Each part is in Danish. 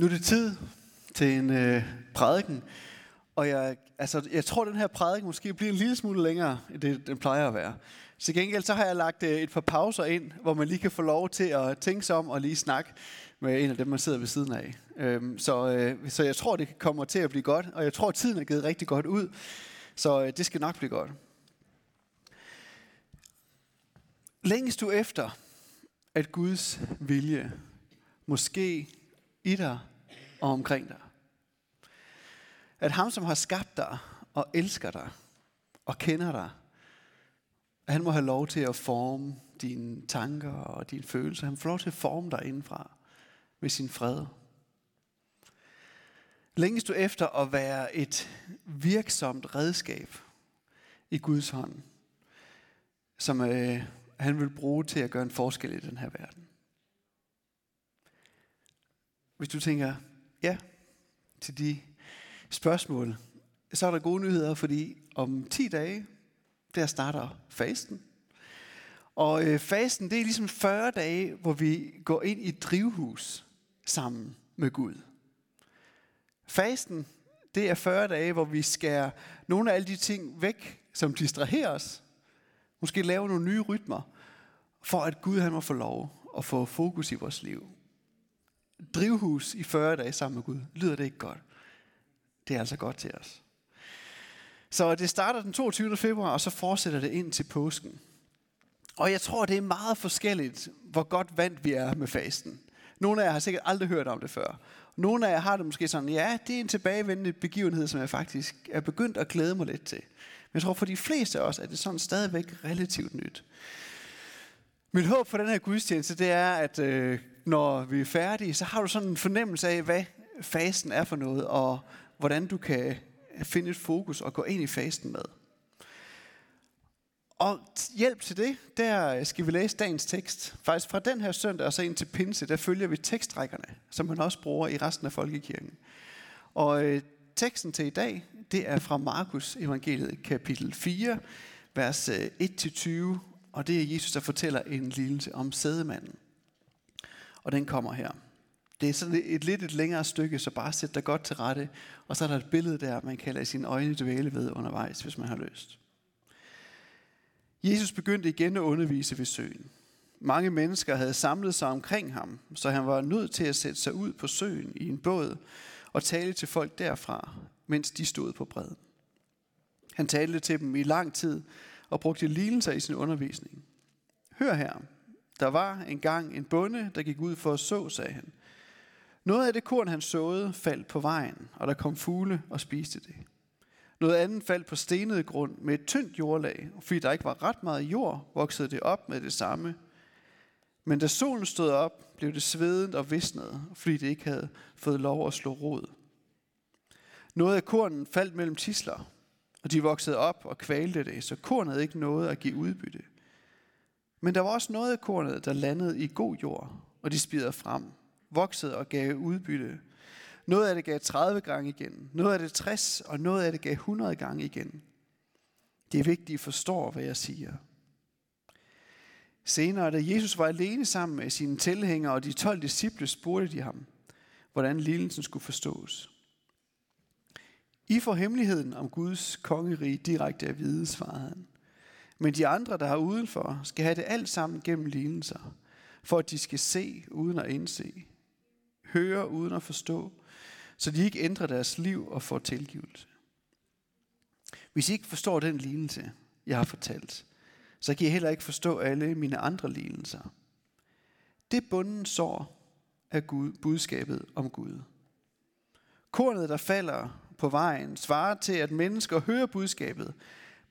Nu er det tid til en øh, prædiken, og jeg, altså, jeg tror, at den her prædiken måske bliver en lille smule længere, end det den plejer at være. Til gengæld så har jeg lagt øh, et par pauser ind, hvor man lige kan få lov til at tænke sig om og lige snakke med en af dem, man sidder ved siden af. Øhm, så, øh, så jeg tror, det kommer til at blive godt, og jeg tror, at tiden er givet rigtig godt ud, så øh, det skal nok blive godt. Længes du efter, at Guds vilje måske i dig og omkring dig. At ham, som har skabt dig og elsker dig og kender dig, at han må have lov til at forme dine tanker og dine følelser. Han får lov til at forme dig indenfra med sin fred. Længes du efter at være et virksomt redskab i Guds hånd, som øh, han vil bruge til at gøre en forskel i den her verden. Hvis du tænker ja til de spørgsmål, så er der gode nyheder, fordi om 10 dage, der starter fasten. Og øh, fasten, det er ligesom 40 dage, hvor vi går ind i et drivhus sammen med Gud. Fasten, det er 40 dage, hvor vi skærer nogle af alle de ting væk, som distraherer os. Måske lave nogle nye rytmer, for at Gud han må få lov at få fokus i vores liv drivhus i 40 dage sammen med Gud. Lyder det ikke godt? Det er altså godt til os. Så det starter den 22. februar, og så fortsætter det ind til påsken. Og jeg tror, det er meget forskelligt, hvor godt vant vi er med fasten. Nogle af jer har sikkert aldrig hørt om det før. Nogle af jer har det måske sådan, ja, det er en tilbagevendende begivenhed, som jeg faktisk er begyndt at glæde mig lidt til. Men jeg tror for de fleste af os, at det sådan stadigvæk relativt nyt. Mit håb for den her gudstjeneste, det er, at øh, når vi er færdige, så har du sådan en fornemmelse af, hvad fasten er for noget, og hvordan du kan finde et fokus og gå ind i fasten med. Og hjælp til det, der skal vi læse dagens tekst. Faktisk fra den her søndag og så ind til pinse, der følger vi tekstrækkerne, som man også bruger i resten af folkekirken. Og øh, teksten til i dag, det er fra Markus evangeliet kapitel 4, vers øh, 1-20, og det er Jesus, der fortæller en lignelse om sædemanden. Og den kommer her. Det er sådan et lidt et længere stykke, så bare sæt dig godt til rette. Og så er der et billede der, man kan lade sine øjne dvæle ved undervejs, hvis man har lyst. Jesus begyndte igen at undervise ved søen. Mange mennesker havde samlet sig omkring ham, så han var nødt til at sætte sig ud på søen i en båd og tale til folk derfra, mens de stod på bredden. Han talte til dem i lang tid og brugte lignelser i sin undervisning. Hør her, der var engang en bonde, der gik ud for at så, sagde han. Noget af det korn, han såede, faldt på vejen, og der kom fugle og spiste det. Noget andet faldt på stenet grund med et tyndt jordlag, og fordi der ikke var ret meget jord, voksede det op med det samme. Men da solen stod op, blev det svedent og visnede, fordi det ikke havde fået lov at slå rod. Noget af kornen faldt mellem tisler, og de voksede op og kvalte det, så kornet ikke nåede at give udbytte. Men der var også noget af kornet, der landede i god jord, og de spirede frem, voksede og gav udbytte. Noget af det gav 30 gange igen, noget af det 60, og noget af det gav 100 gange igen. Det er vigtigt, at I forstår, hvad jeg siger. Senere, da Jesus var alene sammen med sine tilhængere og de 12 disciple, spurgte de ham, hvordan lignelsen skulle forstås. I får hemmeligheden om Guds kongerige direkte at vide, svarede han. Men de andre, der er udenfor, skal have det alt sammen gennem lignelser, for at de skal se uden at indse, høre uden at forstå, så de ikke ændrer deres liv og får tilgivelse. Hvis I ikke forstår den lignelse, jeg har fortalt, så kan I heller ikke forstå alle mine andre lignelser. Det bunden sår er Gud, budskabet om Gud. Kornet, der falder på vejen, svarer til, at mennesker hører budskabet,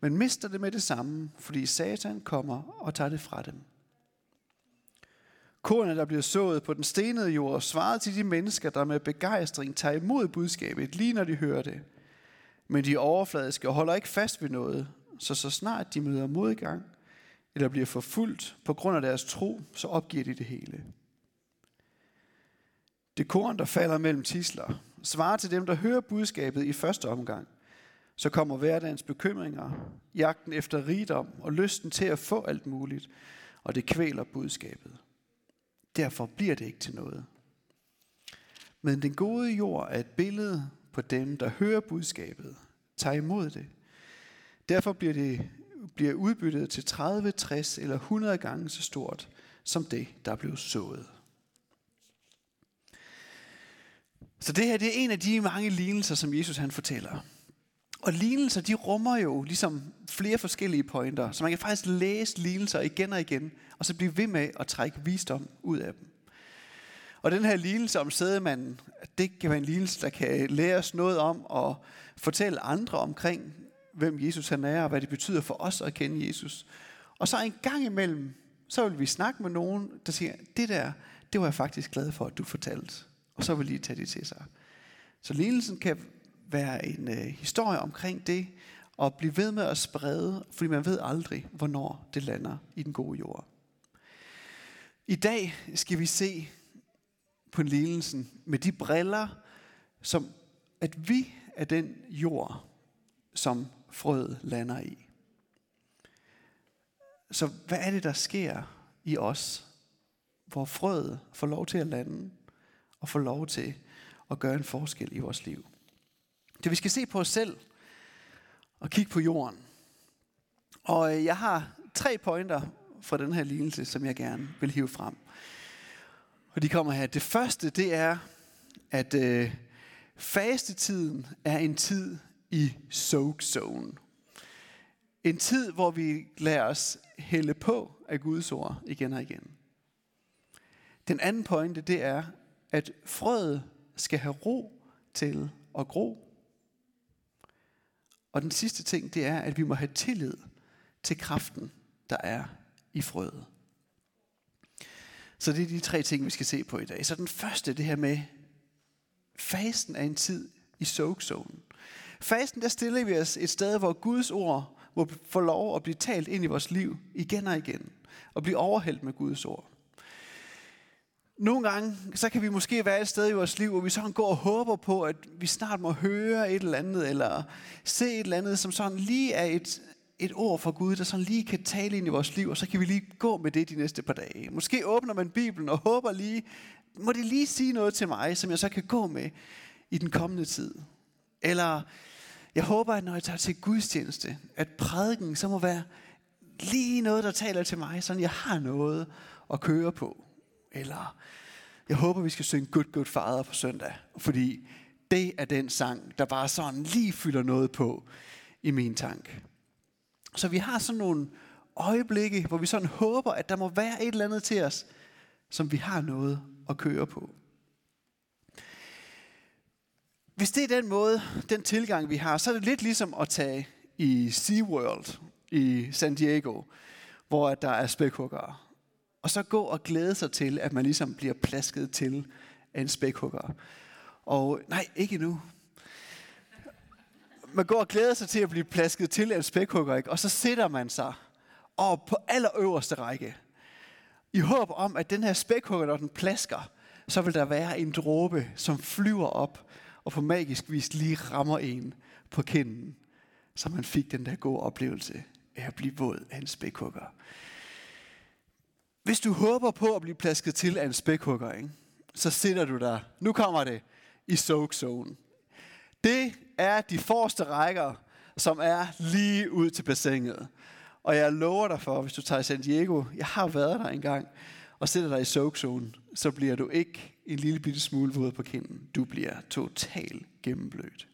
men mister det med det samme, fordi Satan kommer og tager det fra dem. Kornet, der bliver sået på den stenede jord, svarer til de mennesker, der med begejstring tager imod budskabet, lige når de hører det. Men de overfladiske holder ikke fast ved noget, så så snart de møder modgang, eller bliver forfulgt på grund af deres tro, så opgiver de det hele. Det korn, der falder mellem tisler, svarer til dem, der hører budskabet i første omgang – så kommer hverdagens bekymringer, jagten efter rigdom og lysten til at få alt muligt, og det kvæler budskabet. Derfor bliver det ikke til noget. Men den gode jord er et billede på dem, der hører budskabet, tager imod det. Derfor bliver det bliver udbyttet til 30, 60 eller 100 gange så stort som det, der blev sået. Så det her det er en af de mange lignelser, som Jesus han fortæller. Og lignelser, de rummer jo ligesom flere forskellige pointer, så man kan faktisk læse lignelser igen og igen, og så blive ved med at trække visdom ud af dem. Og den her lignelse om sædemanden, det kan være en lignelse, der kan lære os noget om og fortælle andre omkring, hvem Jesus han er, og hvad det betyder for os at kende Jesus. Og så en gang imellem, så vil vi snakke med nogen, der siger, det der, det var jeg faktisk glad for, at du fortalte. Og så vil de tage det til sig. Så lignelsen kan være en øh, historie omkring det, og blive ved med at sprede, fordi man ved aldrig, hvornår det lander i den gode jord. I dag skal vi se på lignelsen med de briller, som at vi er den jord, som frøet lander i. Så hvad er det, der sker i os, hvor frøet får lov til at lande og få lov til at gøre en forskel i vores liv? Det vi skal se på os selv og kigge på jorden. Og øh, jeg har tre pointer fra den her lignelse, som jeg gerne vil hive frem. Og de kommer her. Det første, det er, at øh, fastetiden er en tid i soak zone. En tid, hvor vi lader os hælde på af Guds ord igen og igen. Den anden pointe, det er, at frøet skal have ro til at gro. Og den sidste ting, det er, at vi må have tillid til kraften, der er i frøet. Så det er de tre ting, vi skal se på i dag. Så den første, det her med, fasten er en tid i soak zone. Fasten, der stiller vi os et sted, hvor Guds ord må få lov at blive talt ind i vores liv igen og igen. Og blive overhældt med Guds ord. Nogle gange, så kan vi måske være et sted i vores liv, hvor vi sådan går og håber på, at vi snart må høre et eller andet, eller se et eller andet, som sådan lige er et, et ord fra Gud, der sådan lige kan tale ind i vores liv, og så kan vi lige gå med det de næste par dage. Måske åbner man Bibelen og håber lige, må det lige sige noget til mig, som jeg så kan gå med i den kommende tid. Eller jeg håber, at når jeg tager til gudstjeneste, at prædiken så må være lige noget, der taler til mig, så jeg har noget at køre på. Eller jeg håber, vi skal synge Good Good Father på søndag, fordi det er den sang, der bare sådan lige fylder noget på i min tank. Så vi har sådan nogle øjeblikke, hvor vi sådan håber, at der må være et eller andet til os, som vi har noget at køre på. Hvis det er den måde, den tilgang vi har, så er det lidt ligesom at tage i SeaWorld i San Diego, hvor der er spækhuggere. Og så gå og glæde sig til, at man ligesom bliver plasket til af en spækhugger. Og nej, ikke nu. Man går og glæder sig til at blive plasket til af en spækhugger, ikke? og så sætter man sig og på allerøverste række. I håb om, at den her spækhugger, når den plasker, så vil der være en dråbe, som flyver op og på magisk vis lige rammer en på kinden, så man fik den der gode oplevelse af at blive våd af en spækhugger. Hvis du håber på at blive plasket til af en spækhugger, ikke, så sidder du der. nu kommer det, i soak zone. Det er de forreste rækker, som er lige ud til bassinet. Og jeg lover dig for, hvis du tager i San Diego, jeg har været der engang, og sætter dig i soak zone, så bliver du ikke en lille bitte smule våd på kinden. Du bliver totalt gennemblødt.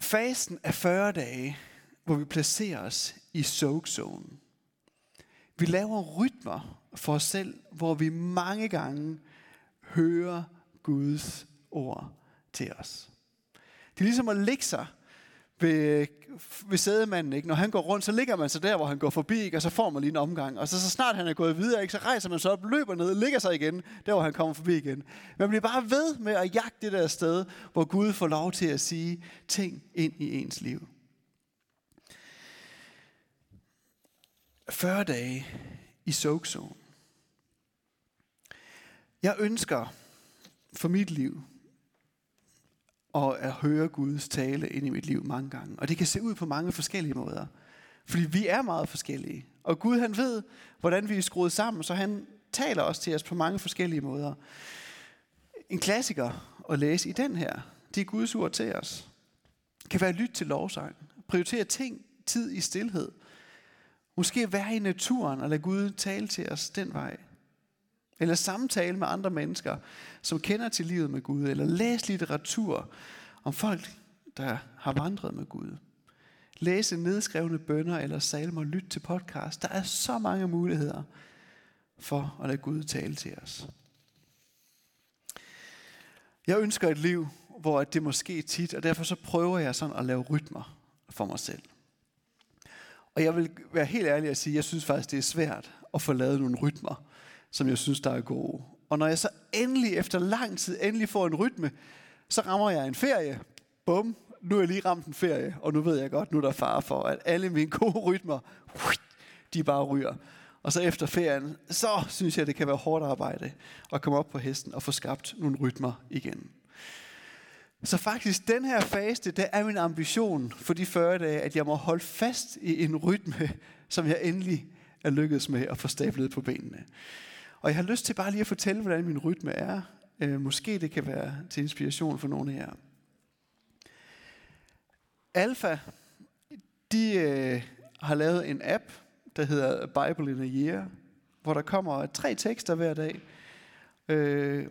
Fasten er 40 dage, hvor vi placerer os i soak zone. Vi laver rytmer for os selv, hvor vi mange gange hører Guds ord til os. Det er ligesom at lægge sig ved, ved sædemanden. Ikke? Når han går rundt, så ligger man så der, hvor han går forbi, ikke? og så får man lige en omgang. Og så, så snart han er gået videre, ikke? så rejser man så op, løber ned og ligger sig igen, der hvor han kommer forbi igen. Man bliver bare ved med at jagte det der sted, hvor Gud får lov til at sige ting ind i ens liv. 40 dage i soak zone. Jeg ønsker for mit liv, og at høre Guds tale ind i mit liv mange gange. Og det kan se ud på mange forskellige måder. Fordi vi er meget forskellige. Og Gud han ved, hvordan vi er skruet sammen, så han taler også til os på mange forskellige måder. En klassiker at læse i den her, det er Guds ord til os. Det kan være lyt til lovsang. Prioritere ting, tid i stillhed. Måske være i naturen og lade Gud tale til os den vej. Eller samtale med andre mennesker, som kender til livet med Gud. Eller læse litteratur om folk, der har vandret med Gud. Læse nedskrevne bønder eller salmer, lyt til podcast. Der er så mange muligheder for at lade Gud tale til os. Jeg ønsker et liv, hvor det måske tit, og derfor så prøver jeg sådan at lave rytmer for mig selv. Og jeg vil være helt ærlig at sige, at jeg synes faktisk, det er svært at få lavet nogle rytmer, som jeg synes, der er gode. Og når jeg så endelig, efter lang tid, endelig får en rytme, så rammer jeg en ferie. Bum, nu er jeg lige ramt en ferie, og nu ved jeg godt, nu er der fare for, at alle mine gode rytmer, de bare ryger. Og så efter ferien, så synes jeg, det kan være hårdt arbejde at komme op på hesten og få skabt nogle rytmer igen. Så faktisk, den her faste, det er min ambition for de 40 dage, at jeg må holde fast i en rytme, som jeg endelig er lykkedes med at få stablet på benene. Og jeg har lyst til bare lige at fortælle, hvordan min rytme er. Øh, måske det kan være til inspiration for nogle af jer. Alfa, de øh, har lavet en app, der hedder Bible in a Year, hvor der kommer tre tekster hver dag. Øh,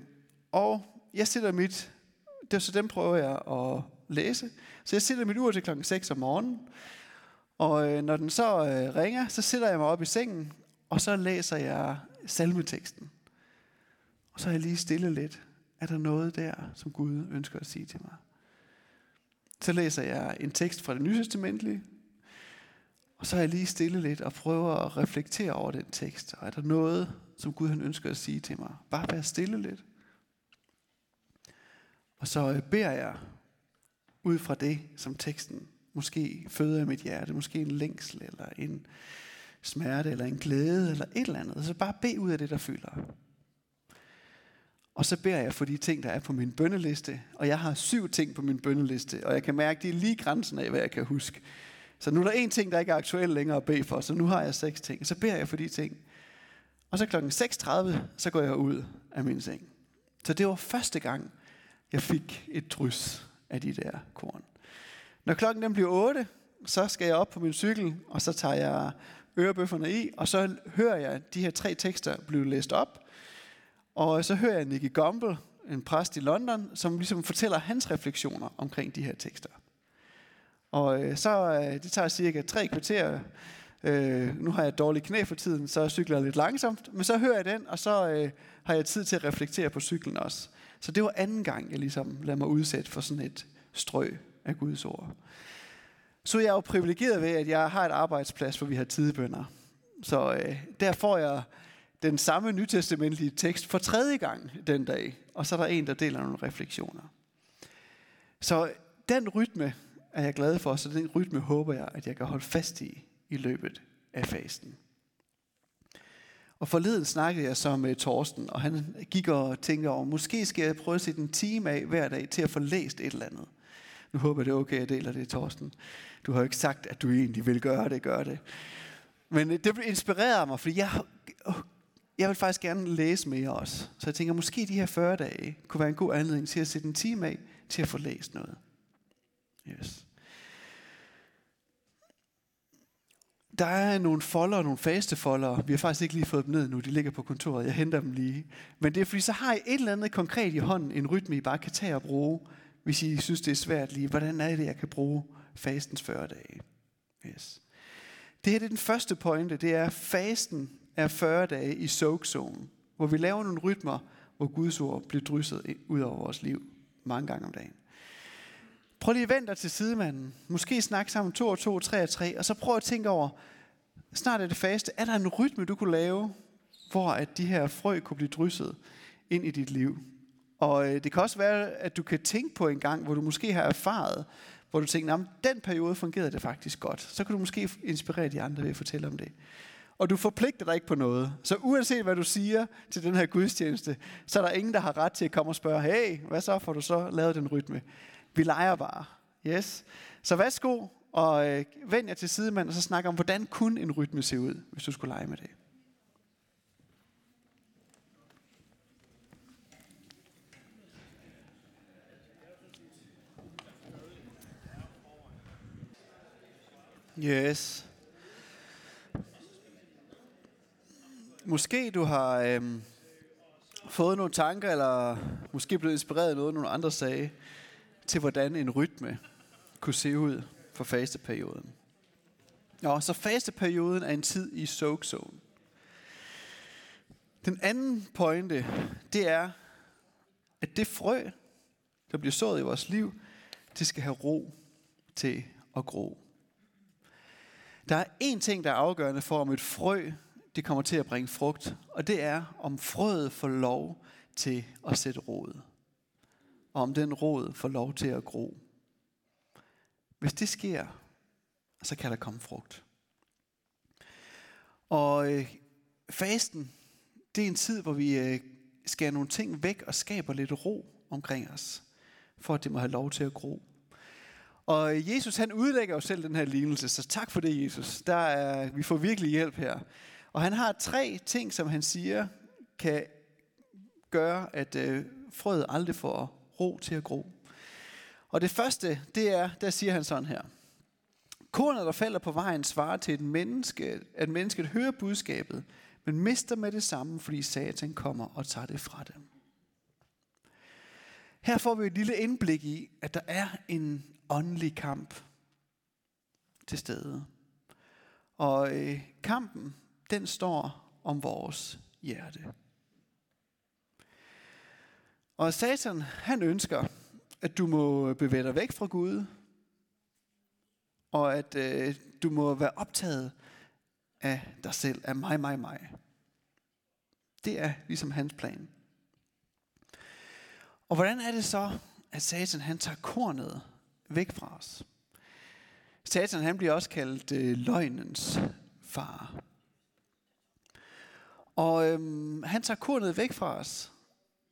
og jeg sætter mit, det, så dem prøver jeg at læse. Så jeg sætter mit ur til klokken 6 om morgenen, og øh, når den så øh, ringer, så sætter jeg mig op i sengen, og så læser jeg salmeteksten. Og så er jeg lige stille lidt. Er der noget der, som Gud ønsker at sige til mig? Så læser jeg en tekst fra det nye testamentlige, og så er jeg lige stille lidt og prøver at reflektere over den tekst. Og er der noget, som Gud han ønsker at sige til mig? Bare være stille lidt. Og så øh, beder jeg ud fra det, som teksten måske føder i mit hjerte. Måske en længsel, eller en smerte, eller en glæde, eller et eller andet. Så bare bed ud af det, der fylder. Og så beder jeg for de ting, der er på min bønneliste. Og jeg har syv ting på min bønneliste, og jeg kan mærke, at det er lige grænsen af, hvad jeg kan huske. Så nu er der en ting, der ikke er aktuel længere at bede for, så nu har jeg seks ting. Så beder jeg for de ting. Og så klokken 6.30, så går jeg ud af min seng. Så det var første gang, jeg fik et drys af de der korn. Når klokken den bliver 8, så skal jeg op på min cykel, og så tager jeg ørebøfferne i, og så hører jeg de her tre tekster blive læst op. Og så hører jeg Nicky Gumbel, en præst i London, som ligesom fortæller hans refleksioner omkring de her tekster. Og øh, så, øh, det tager cirka tre kvarter. Øh, nu har jeg dårlig knæ for tiden, så cykler jeg lidt langsomt. Men så hører jeg den, og så øh, har jeg tid til at reflektere på cyklen også. Så det var anden gang, jeg ligesom lader mig udsætte for sådan et strø af Guds ord. Så er jeg jo privilegeret ved, at jeg har et arbejdsplads, hvor vi har tidebønder. Så øh, der får jeg den samme nytestamentlige tekst for tredje gang den dag. Og så er der en, der deler nogle refleksioner. Så den rytme er jeg glad for, så den rytme håber jeg, at jeg kan holde fast i i løbet af fasten. Og forleden snakkede jeg så med Torsten, og han gik og tænkte over, måske skal jeg prøve at sætte en time af hver dag til at få læst et eller andet. Nu håber jeg, det er okay, at jeg deler det, Torsten. Du har jo ikke sagt, at du egentlig vil gøre det, gør det. Men øh, det inspirerede mig, fordi jeg, øh, jeg vil faktisk gerne læse mere også. Så jeg tænker, måske de her 40 dage kunne være en god anledning til at sætte en time af til at få læst noget. Yes. Der er nogle folder, nogle faste folder. Vi har faktisk ikke lige fået dem ned nu. De ligger på kontoret. Jeg henter dem lige. Men det er fordi, så har I et eller andet konkret i hånden. En rytme, I bare kan tage og bruge. Hvis I synes, det er svært lige. Hvordan er det, jeg kan bruge fastens 40 dage? Yes. Det her det er den første pointe. Det er, at fasten er 40 dage i soak zone. Hvor vi laver nogle rytmer, hvor Guds ord bliver drysset ud over vores liv mange gange om dagen. Prøv lige at vente dig til sidemanden. Måske snakke sammen to og to, tre og tre, og så prøv at tænke over, snart er det faste, er der en rytme, du kunne lave, hvor at de her frø kunne blive drysset ind i dit liv? Og øh, det kan også være, at du kan tænke på en gang, hvor du måske har erfaret, hvor du tænker, at den periode fungerede det faktisk godt. Så kan du måske inspirere de andre ved at fortælle om det. Og du forpligter dig ikke på noget. Så uanset hvad du siger til den her gudstjeneste, så er der ingen, der har ret til at komme og spørge, hey, hvad så får du så lavet den rytme? Vi leger bare. Yes. Så værsgo og øh, vend jer til sidemanden, og så snak om, hvordan kunne en rytme se ud, hvis du skulle lege med det. Yes. Måske du har øhm, fået nogle tanker, eller måske blevet inspireret af noget, nogle andre sagde til hvordan en rytme kunne se ud for fasteperioden. Nå, så fasteperioden er en tid i soak zone. Den anden pointe, det er, at det frø, der bliver sået i vores liv, det skal have ro til at gro. Der er én ting, der er afgørende for, om et frø det kommer til at bringe frugt, og det er, om frøet får lov til at sætte rod. Og om den rod får lov til at gro. Hvis det sker, så kan der komme frugt. Og øh, fasten, det er en tid, hvor vi øh, skærer nogle ting væk og skaber lidt ro omkring os, for at det må have lov til at gro. Og øh, Jesus han udlægger jo selv den her lignelse, så tak for det Jesus. Der er, vi får virkelig hjælp her. Og han har tre ting, som han siger, kan gøre, at øh, frøet aldrig får ro til at gro. Og det første, det er, der siger han sådan her. Kornet, der falder på vejen, svarer til et menneske, at mennesket hører budskabet, men mister med det samme, fordi satan kommer og tager det fra dem. Her får vi et lille indblik i, at der er en åndelig kamp til stede. Og øh, kampen, den står om vores hjerte. Og Satan, han ønsker, at du må bevæge dig væk fra Gud, og at øh, du må være optaget af dig selv, af mig, mig, mig. Det er ligesom hans plan. Og hvordan er det så, at Satan han tager kornet væk fra os? Satan han bliver også kaldt øh, løgnens far. Og øhm, han tager kornet væk fra os,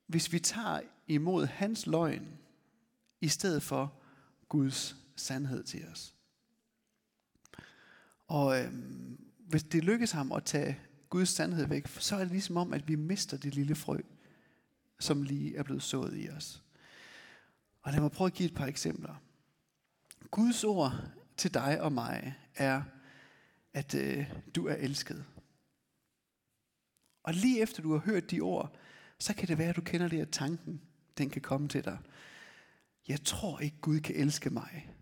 hvis vi tager imod hans løgn, i stedet for Guds sandhed til os. Og øhm, hvis det lykkes ham at tage Guds sandhed væk, så er det ligesom om, at vi mister det lille frø, som lige er blevet sået i os. Og lad mig prøve at give et par eksempler. Guds ord til dig og mig er, at øh, du er elsket. Og lige efter du har hørt de ord, så kan det være, at du kender det, at tanken den kan komme til dig. Jeg tror ikke, Gud kan elske mig,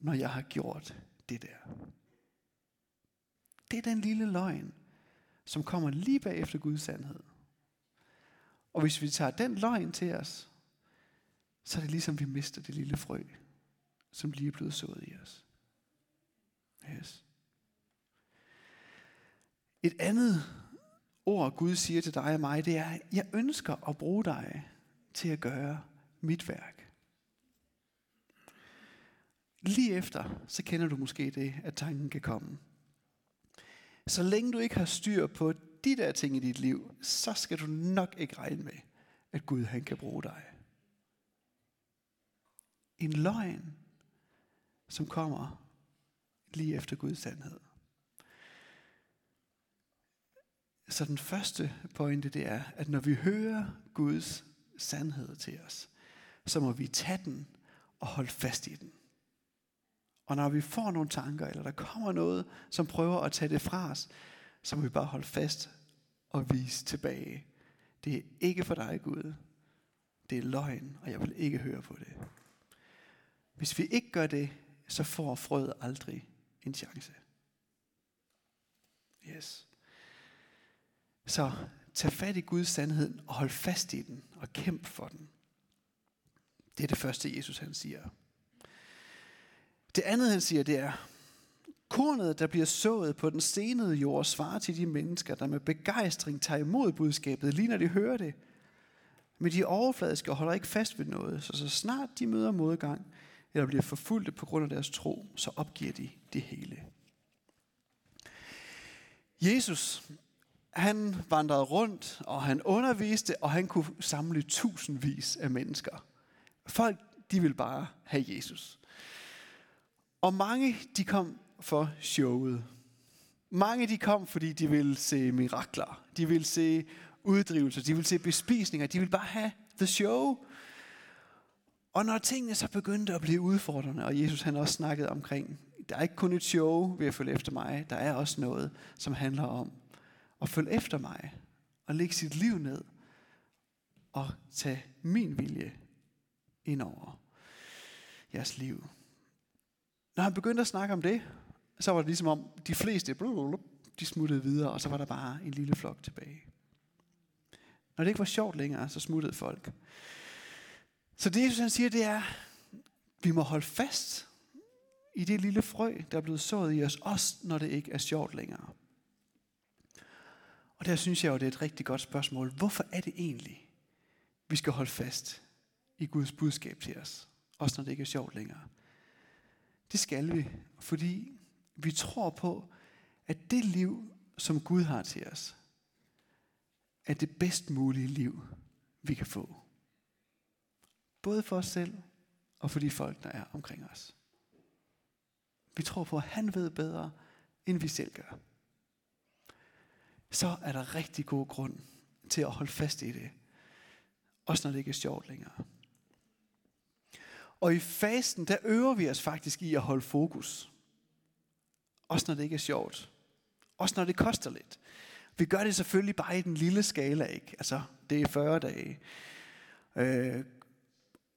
når jeg har gjort det der. Det er den lille løgn, som kommer lige bagefter Guds sandhed. Og hvis vi tager den løgn til os, så er det ligesom, vi mister det lille frø, som lige er blevet sået i os. Yes. Et andet ord, Gud siger til dig og mig, det er, jeg ønsker at bruge dig til at gøre mit værk. Lige efter, så kender du måske det, at tanken kan komme. Så længe du ikke har styr på de der ting i dit liv, så skal du nok ikke regne med, at Gud han kan bruge dig. En løgn, som kommer lige efter Guds sandhed. Så den første pointe, det er, at når vi hører Guds sandhed til os, så må vi tage den og holde fast i den. Og når vi får nogle tanker, eller der kommer noget, som prøver at tage det fra os, så må vi bare holde fast og vise tilbage. Det er ikke for dig, Gud. Det er løgn, og jeg vil ikke høre på det. Hvis vi ikke gør det, så får frøet aldrig en chance. Yes. Så tag fat i Guds sandhed og hold fast i den og kæmp for den. Det er det første, Jesus han siger. Det andet, han siger, det er, kornet, der bliver sået på den stenede jord, svarer til de mennesker, der med begejstring tager imod budskabet, lige når de hører det. Men de overfladiske holder ikke fast ved noget, så så snart de møder modgang, eller bliver forfulgte på grund af deres tro, så opgiver de det hele. Jesus, han vandrede rundt, og han underviste, og han kunne samle tusindvis af mennesker. Folk, de ville bare have Jesus. Og mange, de kom for showet. Mange, de kom, fordi de ville se mirakler. De ville se uddrivelser. De ville se bespisninger. De ville bare have the show. Og når tingene så begyndte at blive udfordrende, og Jesus han også snakkede omkring der er ikke kun et show ved at følge efter mig. Der er også noget, som handler om at følge efter mig. Og lægge sit liv ned. Og tage min vilje ind over jeres liv. Når han begyndte at snakke om det, så var det ligesom om de fleste, de smuttede videre, og så var der bare en lille flok tilbage. Når det ikke var sjovt længere, så smuttede folk. Så det Jesus han siger, det er, vi må holde fast i det lille frø, der er blevet sået i os, også når det ikke er sjovt længere. Og der synes jeg jo, det er et rigtig godt spørgsmål. Hvorfor er det egentlig, vi skal holde fast i Guds budskab til os, også når det ikke er sjovt længere? Det skal vi, fordi vi tror på, at det liv, som Gud har til os, er det bedst mulige liv, vi kan få. Både for os selv og for de folk, der er omkring os. Vi tror på, at han ved bedre, end vi selv gør. Så er der rigtig god grund til at holde fast i det. Også når det ikke er sjovt længere. Og i fasten, der øver vi os faktisk i at holde fokus. Også når det ikke er sjovt. Også når det koster lidt. Vi gør det selvfølgelig bare i den lille skala, ikke? Altså, det er 40 dage. Øh,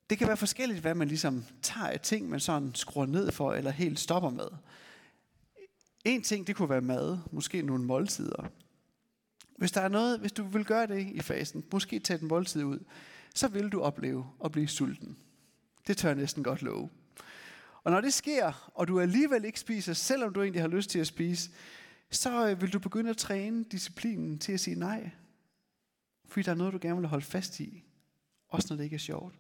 det kan være forskelligt, hvad man ligesom tager af ting, man sådan skruer ned for, eller helt stopper med. En ting, det kunne være mad, måske nogle måltider. Hvis der er noget, hvis du vil gøre det i fasen, måske tage den måltid ud, så vil du opleve at blive sulten. Det tør jeg næsten godt love. Og når det sker, og du alligevel ikke spiser, selvom du egentlig har lyst til at spise, så øh, vil du begynde at træne disciplinen til at sige nej. Fordi der er noget, du gerne vil holde fast i. Også når det ikke er sjovt.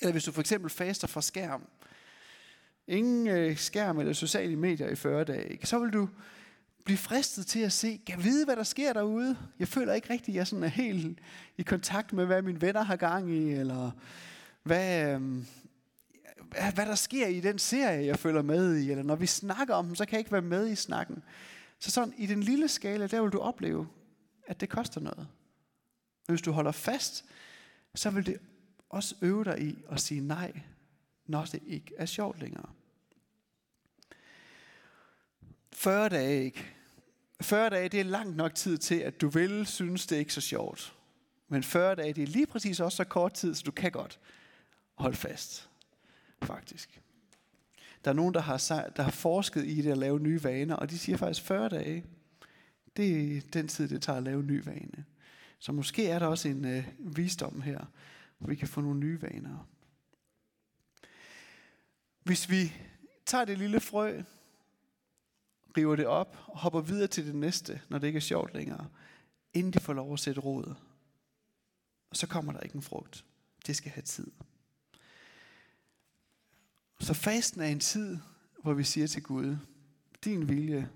Eller hvis du for eksempel faster fra skærm. Ingen øh, skærm eller sociale medier i 40 dage. Så vil du blive fristet til at se, kan vide, hvad der sker derude. Jeg føler ikke rigtigt, at jeg sådan er helt i kontakt med, hvad mine venner har gang i, eller hvad, øh, hvad der sker i den serie, jeg følger med i, eller når vi snakker om dem, så kan jeg ikke være med i snakken. Så sådan i den lille skala, der vil du opleve, at det koster noget. Men hvis du holder fast, så vil det også øve dig i at sige nej, når det ikke er sjovt længere. 40 dage ikke. 40 dage, det er langt nok tid til, at du vil synes, det er ikke så sjovt. Men 40 dage, det er lige præcis også så kort tid, så du kan godt holde fast faktisk. Der er nogen, der har, der har forsket i det at lave nye vaner, og de siger faktisk 40 dage. Det er den tid, det tager at lave en ny vane. Så måske er der også en øh, visdom her, hvor vi kan få nogle nye vaner. Hvis vi tager det lille frø, river det op og hopper videre til det næste, når det ikke er sjovt længere, inden de får lov at sætte råd, så kommer der ikke en frugt. Det skal have tid. Så fasten er en tid, hvor vi siger til Gud, din vilje,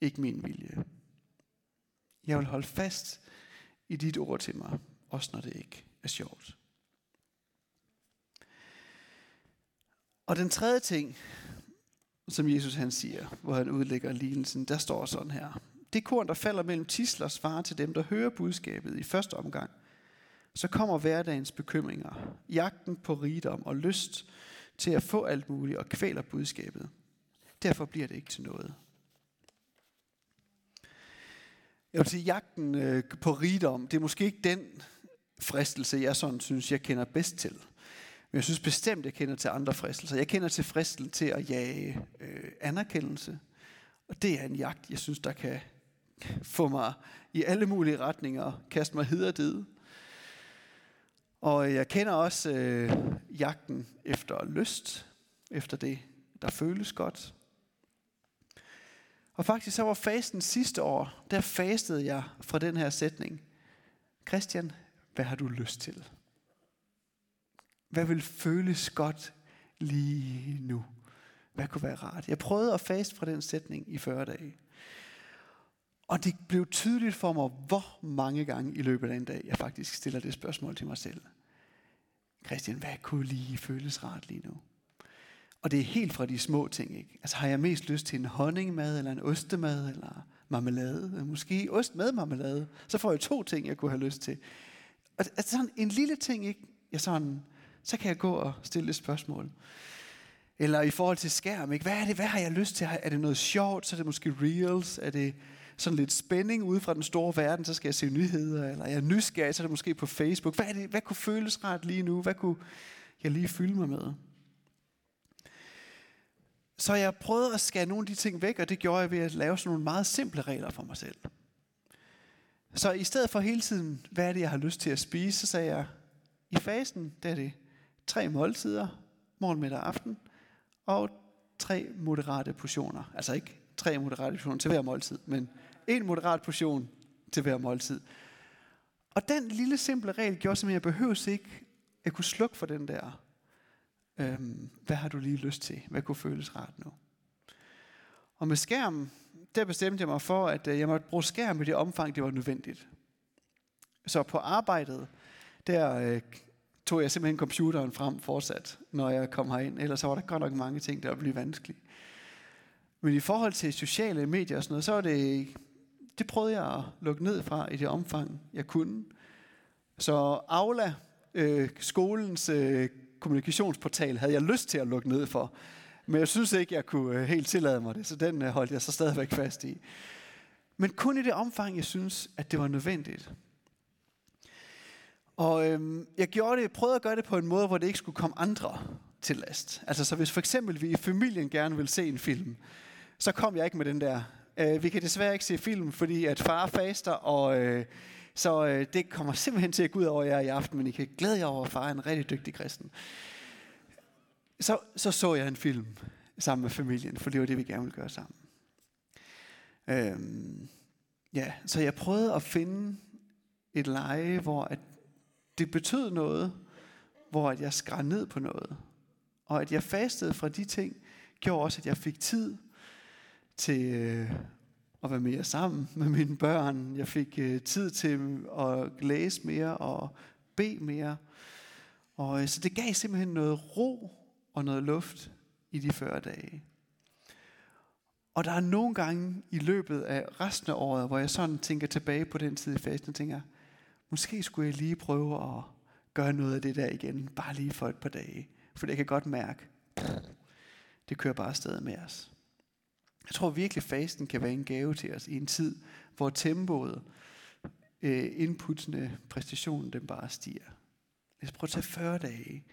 ikke min vilje. Jeg vil holde fast i dit ord til mig, også når det ikke er sjovt. Og den tredje ting, som Jesus han siger, hvor han udlægger lignelsen, der står sådan her. Det korn, der falder mellem tisler, svarer til dem, der hører budskabet i første omgang. Så kommer hverdagens bekymringer, jagten på rigdom og lyst, til at få alt muligt og kvæler budskabet. Derfor bliver det ikke til noget. Jeg vil sige, jagten øh, på rigdom, det er måske ikke den fristelse, jeg sådan synes, jeg kender bedst til. Men jeg synes bestemt, jeg kender til andre fristelser. Jeg kender til fristelsen til at jage øh, anerkendelse. Og det er en jagt, jeg synes, der kan få mig i alle mulige retninger, kaste mig hederdid. Og jeg kender også øh, jagten efter lyst, efter det, der føles godt. Og faktisk så var fasten sidste år, der fastede jeg fra den her sætning. Christian, hvad har du lyst til? Hvad vil føles godt lige nu? Hvad kunne være rart? Jeg prøvede at faste fra den sætning i 40 dage. Og det blev tydeligt for mig, hvor mange gange i løbet af en dag, jeg faktisk stiller det spørgsmål til mig selv. Christian, hvad kunne lige føles rart lige nu? Og det er helt fra de små ting, ikke? Altså har jeg mest lyst til en honningmad, eller en ostemad, eller marmelade? Måske ost med marmelade. Så får jeg to ting, jeg kunne have lyst til. Og altså sådan en lille ting, ikke? Jeg sådan, så kan jeg gå og stille et spørgsmål. Eller i forhold til skærm, ikke? Hvad er det? Hvad har jeg lyst til? Er det noget sjovt? Så er det måske reels? Er det sådan lidt spænding ude fra den store verden? Så skal jeg se nyheder. Eller er jeg nysgerrig? Så er det måske på Facebook. Hvad, er det? Hvad kunne føles rart lige nu? Hvad kunne jeg lige fylde mig med? Så jeg prøvede at skære nogle af de ting væk, og det gjorde jeg ved at lave sådan nogle meget simple regler for mig selv. Så i stedet for hele tiden, hvad er det, jeg har lyst til at spise, så sagde jeg, i fasen, der er det tre måltider, morgen, middag og aften, og tre moderate portioner. Altså ikke tre moderate portioner til hver måltid, men en moderat portion til hver måltid. Og den lille simple regel gjorde simpelthen, at jeg behøves ikke, at kunne slukke for den der, øhm, hvad har du lige lyst til? Hvad kunne føles rart nu? Og med skærmen, der bestemte jeg mig for, at øh, jeg måtte bruge skærm i det omfang, det var nødvendigt. Så på arbejdet, der øh, tog jeg simpelthen computeren frem fortsat, når jeg kom herind. Ellers så var der godt nok mange ting, der blev vanskelige. Men i forhold til sociale medier og sådan noget, så var det, det prøvede jeg at lukke ned fra i det omfang, jeg kunne. Så Aula, øh, skolens øh, kommunikationsportal, havde jeg lyst til at lukke ned for. Men jeg synes ikke, jeg kunne øh, helt tillade mig det, så den øh, holdt jeg så stadigvæk fast i. Men kun i det omfang, jeg synes, at det var nødvendigt. Og øhm, jeg gjorde det, prøvede at gøre det på en måde, hvor det ikke skulle komme andre til last. Altså så hvis for eksempel vi i familien gerne vil se en film, så kom jeg ikke med den der. Øh, vi kan desværre ikke se film, fordi at far faster, og øh, så øh, det kommer simpelthen til at gå ud over jer i aften, men I kan glæde jer over, at far er en rigtig dygtig kristen. Så, så så jeg en film sammen med familien, for det var det, vi gerne ville gøre sammen. Øhm, ja, så jeg prøvede at finde et leje, hvor at det betød noget, hvor at jeg skar ned på noget. Og at jeg fastede fra de ting, gjorde også, at jeg fik tid til øh, at være mere sammen med mine børn. Jeg fik øh, tid til at læse mere og bede mere. Og øh, så det gav simpelthen noget ro og noget luft i de 40 dage. Og der er nogle gange i løbet af resten af året, hvor jeg sådan tænker tilbage på den tid i fasten og tænker, måske skulle jeg lige prøve at gøre noget af det der igen, bare lige for et par dage. For jeg kan godt mærke, det kører bare afsted med os. Jeg tror virkelig, fasten kan være en gave til os i en tid, hvor tempoet, øh, inputsene, præstationen, den bare stiger. Lad os prøve at tage 40 dage,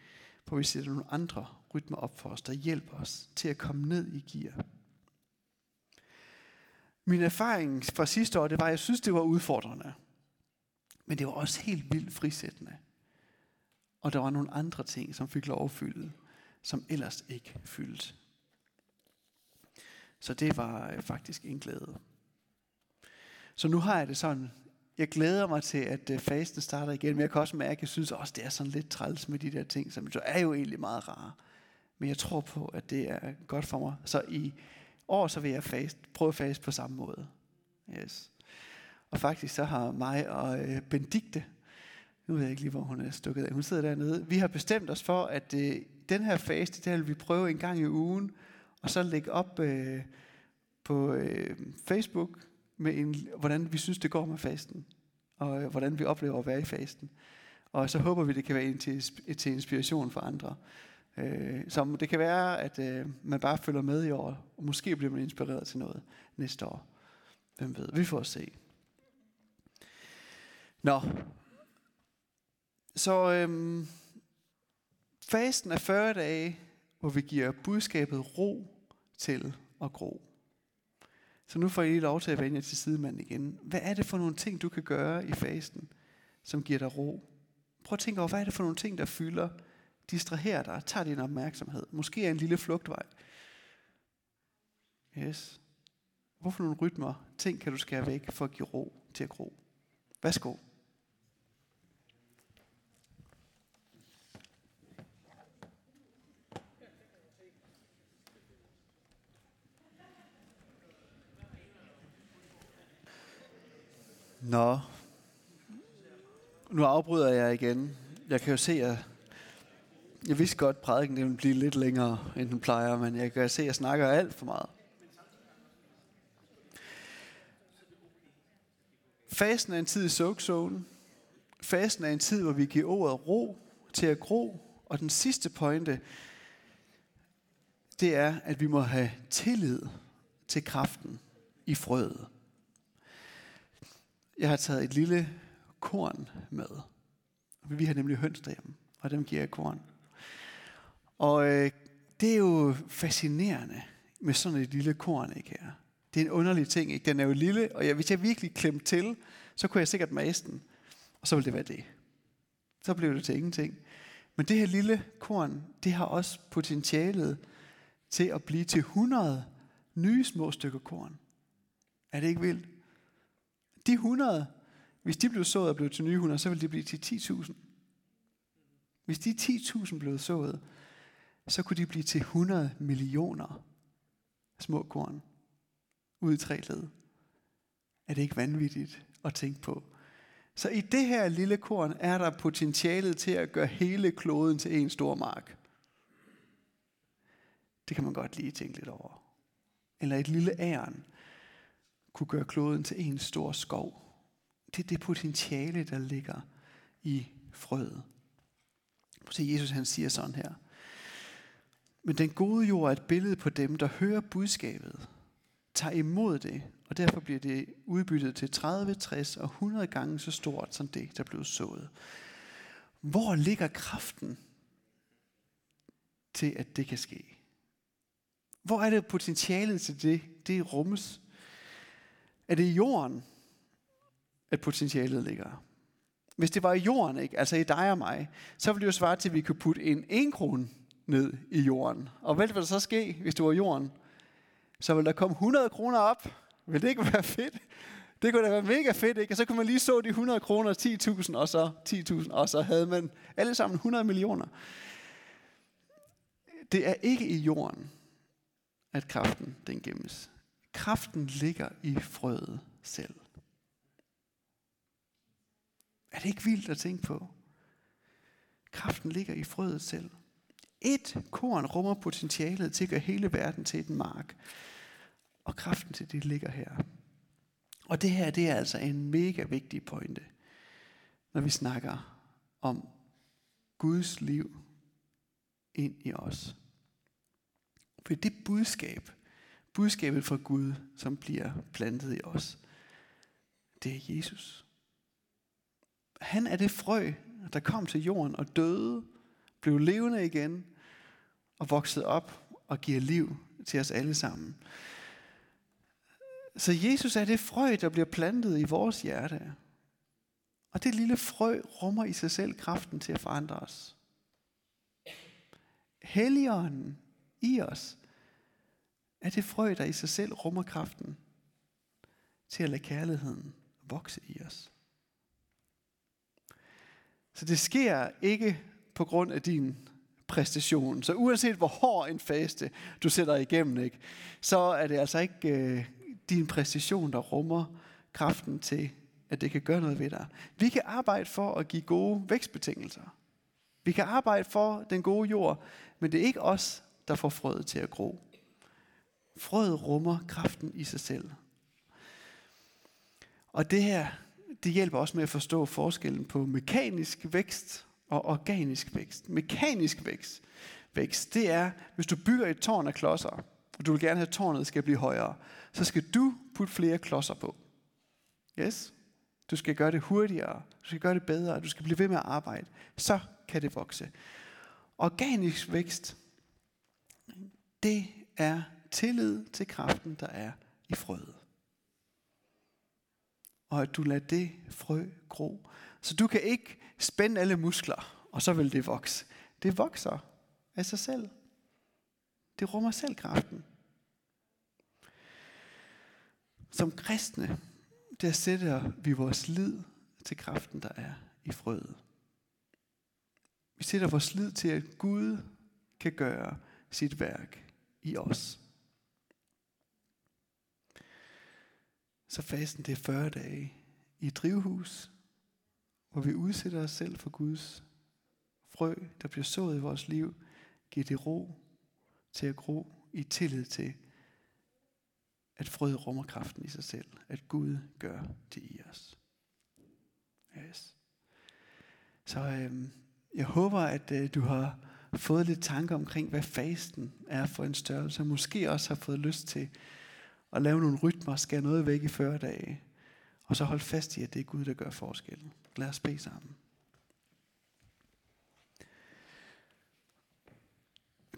hvor vi sætter nogle andre rytmer op for os, der hjælper os til at komme ned i gear. Min erfaring fra sidste år, det var, at jeg synes, det var udfordrende. Men det var også helt vildt frisættende. Og der var nogle andre ting, som fik lov at fylde, som ellers ikke fyldte. Så det var øh, faktisk en glæde. Så nu har jeg det sådan, jeg glæder mig til, at øh, fasten starter igen, men jeg kan også mærke, at jeg synes også, det er sådan lidt træls med de der ting, som er jo egentlig meget rare. Men jeg tror på, at det er godt for mig. Så i år, så vil jeg fast, prøve at faste på samme måde. Yes. Og faktisk så har mig og øh, Benedikte, nu ved jeg ikke lige, hvor hun er stukket af, hun sidder dernede, vi har bestemt os for, at øh, den her faste, det vil vi prøve en gang i ugen, og så lægge op øh, på øh, Facebook, med en, hvordan vi synes, det går med fasten, og øh, hvordan vi oplever at være i fasten. Og så håber vi, det kan være en til, til inspiration for andre. Øh, så det kan være, at øh, man bare følger med i år, og måske bliver man inspireret til noget næste år. Hvem ved, vi får se. Nå. Så øhm, fasten er 40 dage, hvor vi giver budskabet ro til at gro. Så nu får I lige lov til at vende jer til sidemanden igen. Hvad er det for nogle ting, du kan gøre i fasten, som giver dig ro? Prøv at tænke over, hvad er det for nogle ting, der fylder, distraherer dig, tager din opmærksomhed. Måske er en lille flugtvej. Yes. Hvorfor nogle rytmer, ting kan du skære væk for at give ro til at gro? Værsgo. Nå, nu afbryder jeg igen. Jeg kan jo se, at jeg vidste godt, at prædiken ville blive lidt længere, end den plejer, men jeg kan se, at jeg snakker alt for meget. Fasten er en tid i soakzonen. Fasten er en tid, hvor vi giver ordet ro til at gro. Og den sidste pointe, det er, at vi må have tillid til kraften i frøet. Jeg har taget et lille korn med. Vi har nemlig høns derhjemme, og dem giver jeg korn. Og øh, det er jo fascinerende med sådan et lille korn, ikke her? Det er en underlig ting, ikke? Den er jo lille, og jeg, hvis jeg virkelig klemte til, så kunne jeg sikkert mase den. Og så ville det være det. Så blev det til ingenting. Men det her lille korn, det har også potentialet til at blive til 100 nye små stykker korn. Er det ikke vildt? De 100, hvis de blev sået og blev til nye 100, så ville de blive til 10.000. Hvis de 10.000 blev sået, så kunne de blive til 100 millioner små korn ud i tre led. Er det ikke vanvittigt at tænke på? Så i det her lille korn er der potentialet til at gøre hele kloden til en stor mark. Det kan man godt lige tænke lidt over. Eller et lille æren kunne gøre kloden til en stor skov. Det er det potentiale, der ligger i frøet. Så Jesus han siger sådan her. Men den gode jord er et billede på dem, der hører budskabet, tager imod det, og derfor bliver det udbyttet til 30, 60 og 100 gange så stort som det, der blev sået. Hvor ligger kraften til, at det kan ske? Hvor er det potentialet til det? Det rummes. Er det i jorden, at potentialet ligger? Hvis det var i jorden, ikke? altså i dig og mig, så ville det jo svare til, at vi kunne putte en 1 krone ned i jorden. Og hvad ville der så ske, hvis det var jorden? Så ville der komme 100 kroner op. Vil det ikke være fedt? Det kunne da være mega fedt, ikke? Og så kunne man lige så de 100 kroner, 10.000 og så 10.000, og så havde man alle sammen 100 millioner. Det er ikke i jorden, at kraften den gemmes. Kraften ligger i frøet selv. Er det ikke vildt at tænke på? Kraften ligger i frøet selv. Et korn rummer potentialet til at gøre hele verden til en mark. Og kraften til det ligger her. Og det her, det er altså en mega vigtig pointe, når vi snakker om Guds liv ind i os. For det budskab, budskabet fra Gud, som bliver plantet i os, det er Jesus. Han er det frø, der kom til jorden og døde, blev levende igen og voksede op og giver liv til os alle sammen. Så Jesus er det frø, der bliver plantet i vores hjerte. Og det lille frø rummer i sig selv kraften til at forandre os. Helligånden i os er det frø, der i sig selv rummer kraften til at lade kærligheden vokse i os. Så det sker ikke på grund af din præstation. Så uanset hvor hård en faste du sætter igennem, ikke, så er det altså ikke øh, din præstation, der rummer kraften til, at det kan gøre noget ved dig. Vi kan arbejde for at give gode vækstbetingelser. Vi kan arbejde for den gode jord, men det er ikke os, der får frøet til at gro. Frøet rummer kraften i sig selv. Og det her, det hjælper også med at forstå forskellen på mekanisk vækst og organisk vækst. Mekanisk vækst, vækst, det er, hvis du bygger et tårn af klodser, og du vil gerne have, at tårnet skal blive højere, så skal du putte flere klodser på. Yes? Du skal gøre det hurtigere, du skal gøre det bedre, du skal blive ved med at arbejde. Så kan det vokse. Organisk vækst, det er tillid til kraften, der er i frøet. Og at du lader det frø gro. Så du kan ikke spænde alle muskler, og så vil det vokse. Det vokser af sig selv. Det rummer selv kraften. Som kristne, der sætter vi vores lid til kraften, der er i frøet. Vi sætter vores lid til, at Gud kan gøre sit værk i os. Så fasten det er 40 dage i et drivhus, hvor vi udsætter os selv for Guds frø, der bliver sået i vores liv, giver det ro til at gro i tillid til, at frøet rummer kraften i sig selv, at Gud gør det i os. Yes. Så øhm, jeg håber, at øh, du har fået lidt tanker omkring, hvad fasten er for en størrelse, og måske også har fået lyst til at lave nogle rytmer, skære noget væk i 40 dage, og så holde fast i, at det er Gud, der gør forskellen. Lad os bede sammen.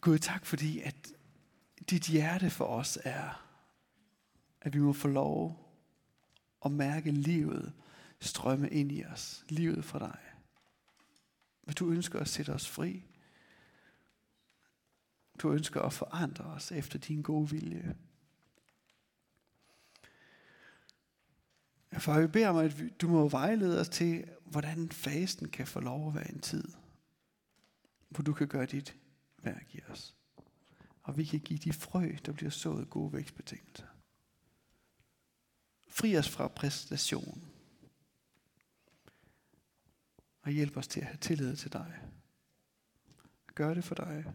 Gud, tak fordi, at dit hjerte for os er, at vi må få lov at mærke livet strømme ind i os. Livet fra dig. Men du ønsker at sætte os fri. Du ønsker at forandre os efter din gode vilje. Far, vi beder om, at du må vejlede os til, hvordan fasten kan få lov at være en tid, hvor du kan gøre dit værk i os. Og vi kan give de frø, der bliver sået gode vækstbetingelser. Fri os fra præstation. Og hjælp os til at have tillid til dig. Gør det for dig.